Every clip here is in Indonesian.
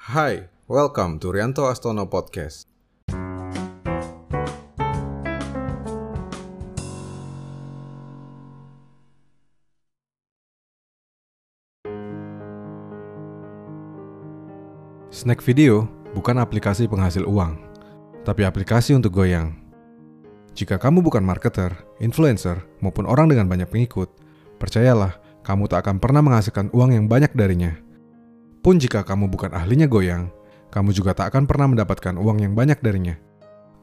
Hai, welcome to Rianto Astono Podcast. Snack Video bukan aplikasi penghasil uang, tapi aplikasi untuk goyang. Jika kamu bukan marketer, influencer, maupun orang dengan banyak pengikut, percayalah, kamu tak akan pernah menghasilkan uang yang banyak darinya. Pun jika kamu bukan ahlinya goyang, kamu juga tak akan pernah mendapatkan uang yang banyak darinya.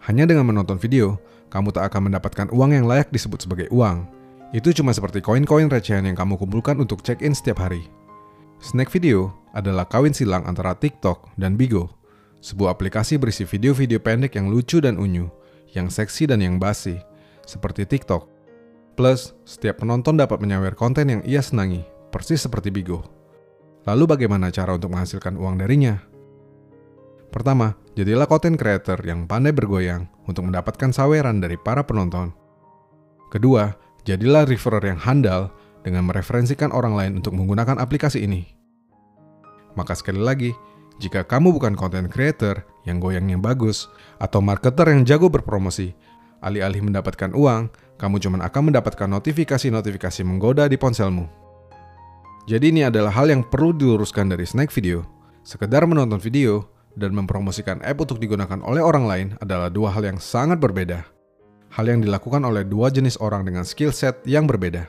Hanya dengan menonton video, kamu tak akan mendapatkan uang yang layak disebut sebagai uang. Itu cuma seperti koin-koin recehan yang kamu kumpulkan untuk check-in setiap hari. Snack Video adalah kawin silang antara TikTok dan Bigo, sebuah aplikasi berisi video-video pendek yang lucu dan unyu, yang seksi dan yang basi, seperti TikTok. Plus, setiap penonton dapat menyawer konten yang ia senangi, persis seperti Bigo. Lalu bagaimana cara untuk menghasilkan uang darinya? Pertama, jadilah content creator yang pandai bergoyang untuk mendapatkan saweran dari para penonton. Kedua, jadilah referrer yang handal dengan mereferensikan orang lain untuk menggunakan aplikasi ini. Maka sekali lagi, jika kamu bukan content creator yang goyangnya bagus atau marketer yang jago berpromosi, alih-alih mendapatkan uang, kamu cuma akan mendapatkan notifikasi-notifikasi menggoda di ponselmu. Jadi ini adalah hal yang perlu diluruskan dari Snack Video. Sekedar menonton video dan mempromosikan app untuk digunakan oleh orang lain adalah dua hal yang sangat berbeda. Hal yang dilakukan oleh dua jenis orang dengan skill set yang berbeda.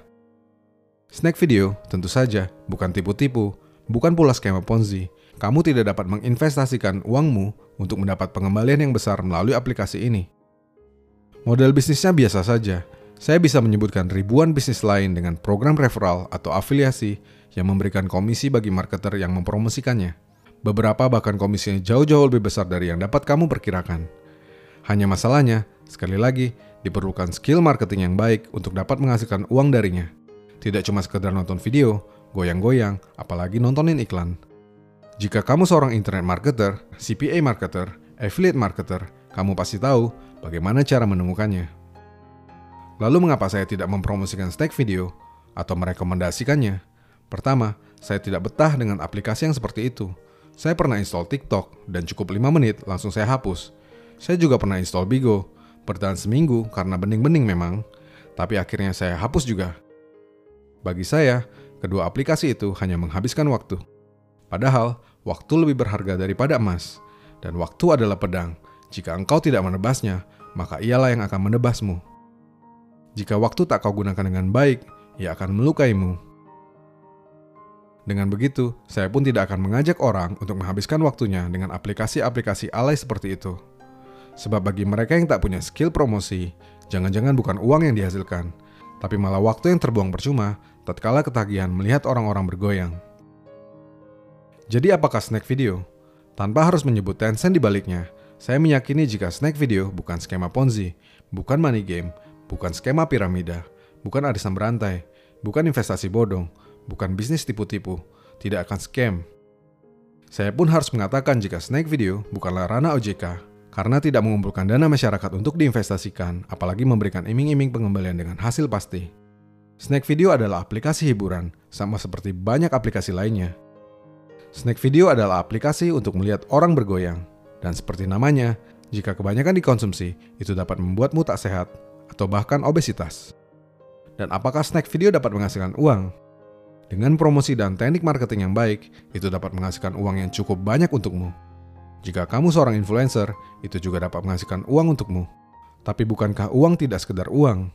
Snack video tentu saja bukan tipu-tipu, bukan pula skema Ponzi. Kamu tidak dapat menginvestasikan uangmu untuk mendapat pengembalian yang besar melalui aplikasi ini. Model bisnisnya biasa saja. Saya bisa menyebutkan ribuan bisnis lain dengan program referral atau afiliasi yang memberikan komisi bagi marketer yang mempromosikannya. Beberapa bahkan komisinya jauh-jauh lebih besar dari yang dapat kamu perkirakan. Hanya masalahnya, sekali lagi, diperlukan skill marketing yang baik untuk dapat menghasilkan uang darinya. Tidak cuma sekedar nonton video, goyang-goyang, apalagi nontonin iklan. Jika kamu seorang internet marketer, CPA marketer, affiliate marketer, kamu pasti tahu bagaimana cara menemukannya. Lalu mengapa saya tidak mempromosikan stack video atau merekomendasikannya? Pertama, saya tidak betah dengan aplikasi yang seperti itu. Saya pernah install TikTok dan cukup 5 menit langsung saya hapus. Saya juga pernah install Bigo, bertahan seminggu karena bening-bening memang, tapi akhirnya saya hapus juga. Bagi saya, kedua aplikasi itu hanya menghabiskan waktu. Padahal, waktu lebih berharga daripada emas, dan waktu adalah pedang. Jika engkau tidak menebasnya, maka ialah yang akan menebasmu. Jika waktu tak kau gunakan dengan baik, ia akan melukaimu. Dengan begitu, saya pun tidak akan mengajak orang untuk menghabiskan waktunya dengan aplikasi-aplikasi alay seperti itu. Sebab bagi mereka yang tak punya skill promosi, jangan-jangan bukan uang yang dihasilkan, tapi malah waktu yang terbuang percuma tatkala ketagihan melihat orang-orang bergoyang. Jadi apakah snack video? Tanpa harus menyebut Tencent di baliknya, saya meyakini jika snack video bukan skema Ponzi, bukan money game, bukan skema piramida, bukan arisan berantai, bukan investasi bodong, bukan bisnis tipu-tipu, tidak akan scam. Saya pun harus mengatakan jika snack video bukanlah ranah OJK, karena tidak mengumpulkan dana masyarakat untuk diinvestasikan, apalagi memberikan iming-iming pengembalian dengan hasil pasti. Snack Video adalah aplikasi hiburan, sama seperti banyak aplikasi lainnya. Snack Video adalah aplikasi untuk melihat orang bergoyang, dan seperti namanya, jika kebanyakan dikonsumsi, itu dapat membuatmu tak sehat atau bahkan obesitas. Dan apakah snack video dapat menghasilkan uang? Dengan promosi dan teknik marketing yang baik, itu dapat menghasilkan uang yang cukup banyak untukmu. Jika kamu seorang influencer, itu juga dapat menghasilkan uang untukmu. Tapi bukankah uang tidak sekedar uang?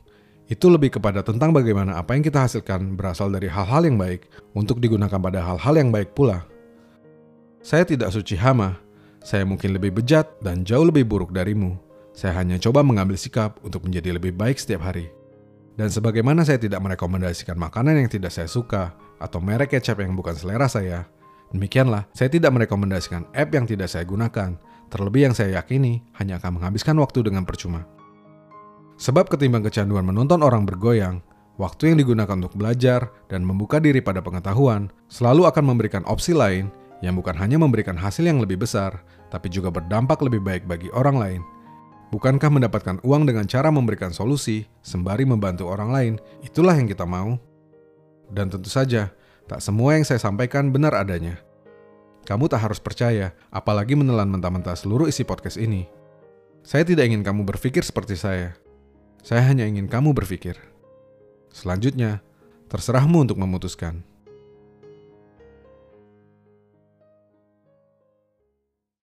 Itu lebih kepada tentang bagaimana apa yang kita hasilkan berasal dari hal-hal yang baik untuk digunakan pada hal-hal yang baik pula. Saya tidak suci hama, saya mungkin lebih bejat dan jauh lebih buruk darimu. Saya hanya coba mengambil sikap untuk menjadi lebih baik setiap hari. Dan sebagaimana saya tidak merekomendasikan makanan yang tidak saya suka atau merek kecap yang bukan selera saya, Demikianlah, saya tidak merekomendasikan app yang tidak saya gunakan, terlebih yang saya yakini hanya akan menghabiskan waktu dengan percuma. Sebab ketimbang kecanduan menonton orang bergoyang, waktu yang digunakan untuk belajar dan membuka diri pada pengetahuan selalu akan memberikan opsi lain yang bukan hanya memberikan hasil yang lebih besar, tapi juga berdampak lebih baik bagi orang lain. Bukankah mendapatkan uang dengan cara memberikan solusi sembari membantu orang lain, itulah yang kita mau? Dan tentu saja, Tak semua yang saya sampaikan benar adanya. Kamu tak harus percaya, apalagi menelan mentah-mentah seluruh isi podcast ini. Saya tidak ingin kamu berpikir seperti saya. Saya hanya ingin kamu berpikir. Selanjutnya, terserahmu untuk memutuskan.